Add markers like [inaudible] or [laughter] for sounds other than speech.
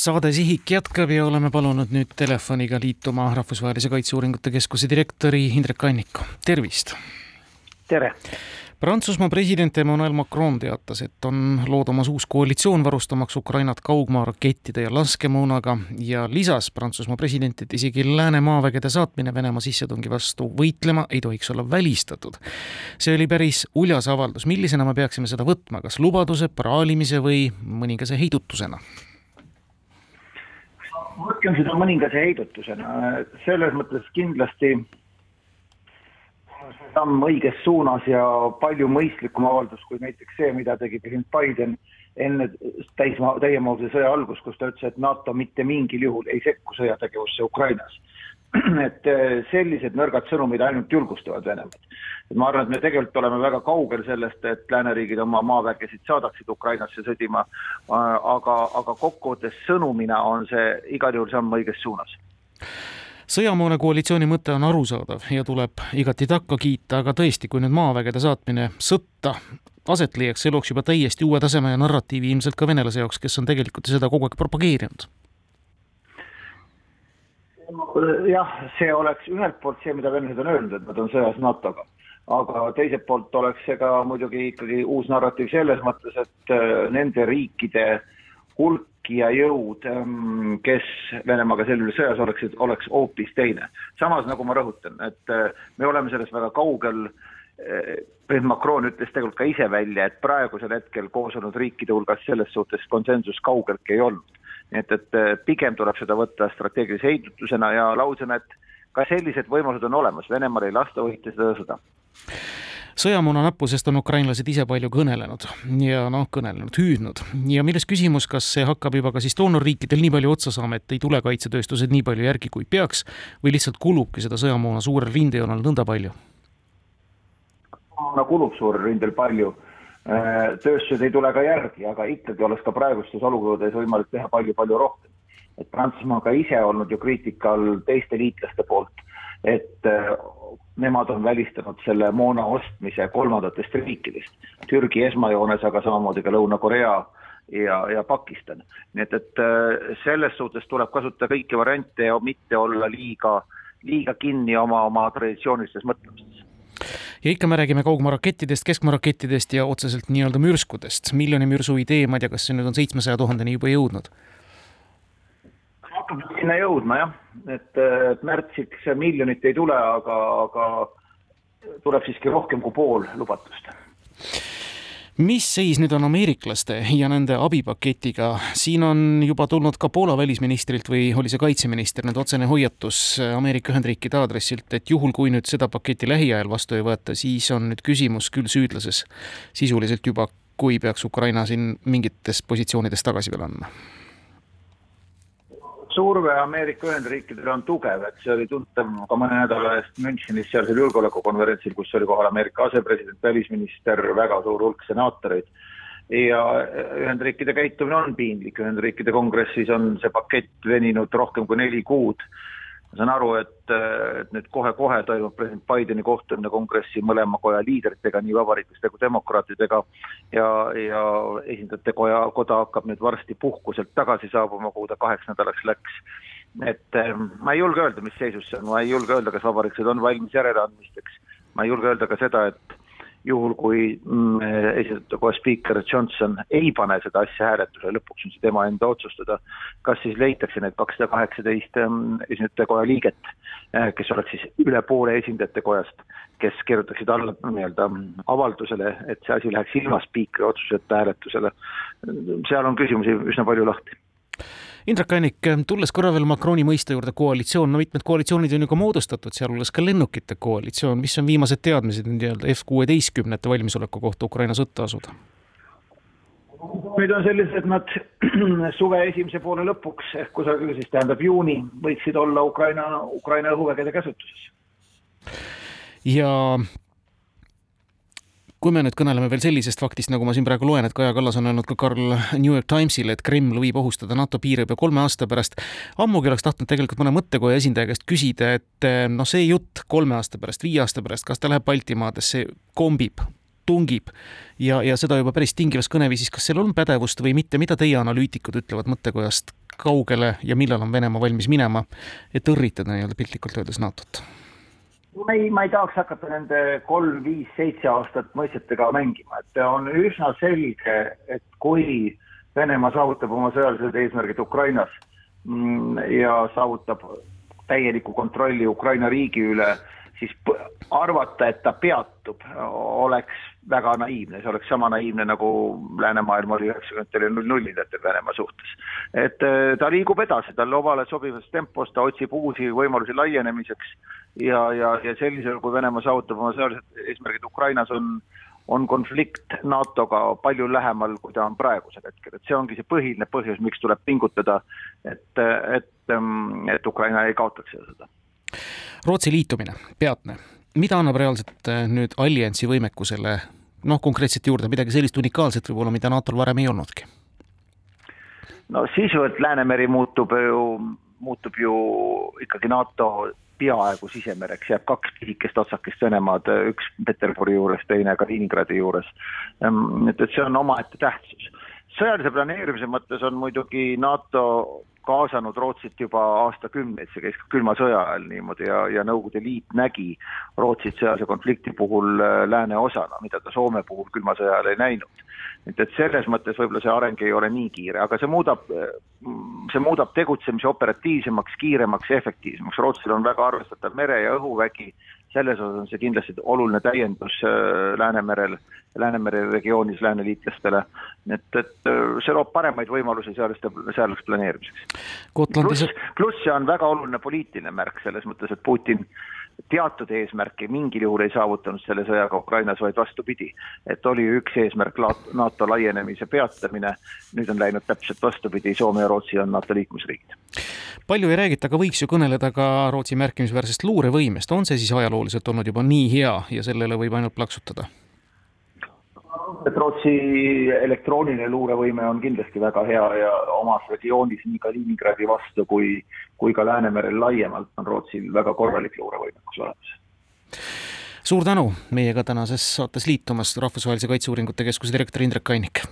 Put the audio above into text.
saade Sihik jätkab ja oleme palunud nüüd telefoniga liituma Rahvusvahelise Kaitseuuringute Keskuse direktori Indrek Anniku, tervist! tere! Prantsusmaa president Emmanuel Macron teatas, et on loodamas uus koalitsioon varustamaks Ukrainat kaugmaarakettide ja laskemoonaga ja lisas Prantsusmaa president, et isegi lääne maavägede saatmine Venemaa sissetungi vastu võitlema ei tohiks olla välistatud. see oli päris uljas avaldus, millisena me peaksime seda võtma, kas lubaduse, praalimise või mõningase heidutusena? Võtkem seda mõningase heidutusena, selles mõttes kindlasti samm õiges suunas ja palju mõistlikum avaldus kui näiteks see, mida tegi president Biden enne täismaa, täiemahulise sõja algust, kus ta ütles, et NATO mitte mingil juhul ei sekku sõjategevusse Ukrainas. [clears throat] et äh, sellised nõrgad sõnumid ainult julgustavad Venemaad. ma arvan, et me tegelikult oleme väga kaugel sellest, et lääneriigid oma maavägesid saadaksid Ukrainasse sõdima, äh, aga, aga kokkuvõttes sõnumina on see igal juhul samm õiges suunas sõjamoone koalitsiooni mõte on arusaadav ja tuleb igati takka kiita, aga tõesti, kui nüüd maavägede saatmine sõtta aset leiaks, see looks juba täiesti uue taseme ja narratiivi ilmselt ka venelase jaoks, kes on tegelikult seda kogu aeg propageerinud. Jah, see oleks ühelt poolt see, mida venelased on öelnud, et nad on sõjas NATO-ga aga teiselt poolt oleks see ka muidugi ikkagi uus narratiiv selles mõttes, et äh, nende riikide hulk ja jõud, ähm, kes Venemaaga sellises sõjas oleksid, oleks hoopis teine. samas, nagu ma rõhutan, et äh, me oleme sellest väga kaugel, äh, president Macron ütles tegelikult ka ise välja, et praegusel hetkel koos olnud riikide hulgas selles suhtes konsensus kaugeltki ei olnud. Et, et äh, pigem tuleb seda võtta strateegilise heidutusena ja lausena, et ka sellised võimalused on olemas, Venemaal ei lasta võita seda sõda. Sõjamoona nappusest on ukrainlased ise palju kõnelenud ja noh, kõnelenud, hüüdnud. Ja milles küsimus, kas see hakkab juba ka siis doonorriikidel nii palju otsa saama, et ei tule kaitsetööstused nii palju järgi, kui peaks või lihtsalt kulubki seda sõjamoona suurel rindejoonel nõnda palju? kulub suurel rindel palju tööstused ei tule ka järgi, aga ikkagi oleks ka praegustes olukordades võimalik teha palju-palju rohkem. et Prantsusmaa ka ise olnud ju kriitika all teiste liitlaste poolt, et äh, nemad on välistanud selle moona ostmise kolmandatest riikidest. Türgi esmajoones, aga samamoodi ka Lõuna-Korea ja, ja Pakistan. nii et, et äh, selles suhtes tuleb kasutada kõiki variante ja mitte olla liiga, liiga kinni oma, oma traditsioonilistes mõtlemistes ja ikka me räägime kaugmaarakettidest, keskmaarakettidest ja otseselt nii-öelda mürskudest. miljoni mürsu idee, ma ei tea, kas see nüüd on seitsmesaja tuhandeni juba jõudnud? hakkab sinna jõudma jah, et, et märtsiks miljonit ei tule, aga, aga tuleb siiski rohkem kui pool lubatust mis seis nüüd on ameeriklaste ja nende abipaketiga, siin on juba tulnud ka Poola välisministrilt või oli see kaitseminister nüüd otsene hoiatus Ameerika Ühendriikide aadressilt, et juhul, kui nüüd seda paketti lähiajal vastu ei võeta, siis on nüüd küsimus küll süüdlases. Sisuliselt juba, kui peaks Ukraina siin mingites positsioonides tagasi veel andma surve Ameerika Ühendriikidele on tugev, et see oli tuntav ka mõne nädala eest Münchenis sealsel julgeolekukonverentsil, kus oli kohal Ameerika asepresident, välisminister, väga suur hulk senaatoreid. ja Ühendriikide käitumine on piinlik, Ühendriikide kongressis on see pakett veninud rohkem kui neli kuud ma saan aru, et, et nüüd kohe-kohe toimub president Bideni kohtumine kongressi mõlema koja liidritega, nii vabariiklaste kui demokraatidega ja, ja esindajate koja, koda hakkab nüüd varsti puhkuselt tagasi saabuma, kuhu ta kaheks nädalaks läks. et eh, ma ei julge öelda, mis seisus see on, ma ei julge öelda, kas vabariiklased on valmis järeleandmisteks, ma ei julge öelda ka seda, et juhul, kui mm, esitada kohe spiiker Johnson ei pane seda asja hääletusele, lõpuks on see tema enda otsustada, kas siis leitakse need kakssada kaheksateist mm, esindajate koja liiget, eh, kes oleks siis üle poole esindajate kojast, kes kirjutaksid alla nii-öelda avaldusele, et see asi läheks ilma spiikri otsuseta hääletusele. seal on küsimusi üsna palju lahti Indrek Annik, tulles korra veel Macroni mõiste juurde, koalitsioon, no mitmed koalitsioonid on ju ka moodustatud, sealhulgas ka lennukite koalitsioon, mis on viimased teadmised nii-öelda F kuueteistkümnete valmisoleku kohta Ukraina sõtta asuda? nüüd on sellised nad [clears throat] suve esimese poole lõpuks ehk kusagil siis tähendab juuni võiksid olla Ukraina, Ukraina õhuvägede käsutuses. ja kui me nüüd kõneleme veel sellisest faktist, nagu ma siin praegu loen, et Kaja Kallas on öelnud ka Karl New York Timesile, et Kreml võib ohustada NATO piire juba kolme aasta pärast. ammugi oleks tahtnud tegelikult mõne mõttekoja esindaja käest küsida, et noh, see jutt kolme aasta pärast, viie aasta pärast, kas ta läheb Baltimaadesse, kombib, tungib ja, ja seda juba päris tingivas kõneviisis, kas seal on pädevust või mitte, mida teie analüütikud ütlevad mõttekojast, kaugele ja millal on Venemaa valmis minema, et õrritada nii-öelda piltlikult öeldes NATO-t? Ma ei, ma ei tahaks hakata nende kolm, viis, seitse aastat mõistetega mängima, et on üsna selge, et kui Venemaa saavutab oma sõjalised eesmärgid Ukrainas mm, ja saavutab täieliku kontrolli Ukraina riigi üle, siis arvata, et ta peatub, oleks väga naiivne, see oleks sama naiivne, nagu läänemaailm oli üheksakümnendatel ja null nullidatel Venemaa suhtes. et äh, ta liigub edasi, ta on lobale sobivas tempos, ta otsib uusi võimalusi laienemiseks ja, ja, ja sellisel, kui Venemaa saavutab oma sõjalised eesmärgid Ukrainas, on on konflikt NATO-ga palju lähemal, kui ta on praegusel hetkel, et see ongi see põhiline põhjus, miks tuleb pingutada, et, et, ähm, et Ukraina ei kaotaks seda sõda. Rootsi liitumine, peatne, mida annab reaalselt äh, nüüd alliansi võimekusele noh, konkreetselt juurde? Midagi sellist unikaalset võib-olla, mida NATO-l varem ei olnudki? no sisuliselt Läänemeri muutub ju, muutub ju ikkagi NATO peaaegu sisemereks, jääb kaks pisikest otsakest Venemaad, üks Peterburi juures, teine Kaliningradi juures. Ehm, et, et see on omaette tähtsus. sõjalise planeerimise mõttes on muidugi NATO kaasanud Rootsit juba aastakümneid, see käis külma sõja ajal niimoodi ja, ja Nõukogude Liit nägi Rootsit sõjalise konflikti puhul äh, lääne osana, mida ta Soome puhul külma sõja ajal ei näinud. et, et selles mõttes võib-olla see areng ei ole nii kiire, aga see muudab, äh, see muudab tegutsemise operatiivsemaks, kiiremaks ja efektiivsemaks, Rootsil on väga arvestatav mere- ja õhuvägi, selles osas on see kindlasti oluline täiendus äh, Läänemerel, Läänemere regioonis lääneliitlastele. et, et äh, see loob paremaid võimalusi sealiste, sealseks planeerimiseks. pluss, pluss see on väga oluline poliitiline märk selles mõttes, et Putin teatud eesmärki mingil juhul ei saavutanud selle sõjaga Ukrainas, vaid vastupidi. et oli üks eesmärk NATO laienemise peatamine, nüüd on läinud täpselt vastupidi, Soome ja Rootsi on NATO liikmesriigid palju ei räägita, aga võiks ju kõneleda ka Rootsi märkimisväärsest luurevõimest, on see siis ajalooliselt olnud juba nii hea ja sellele võib ainult plaksutada? Et Rootsi elektrooniline luurevõime on kindlasti väga hea ja omas regioonis nii Kaliningradi vastu kui, kui ka Läänemerel laiemalt on Rootsil väga korralik luurevõimekus olemas. suur tänu meiega tänases saates liitumast, Rahvusvahelise Kaitseuuringute Keskuse direktor Indrek Kannik!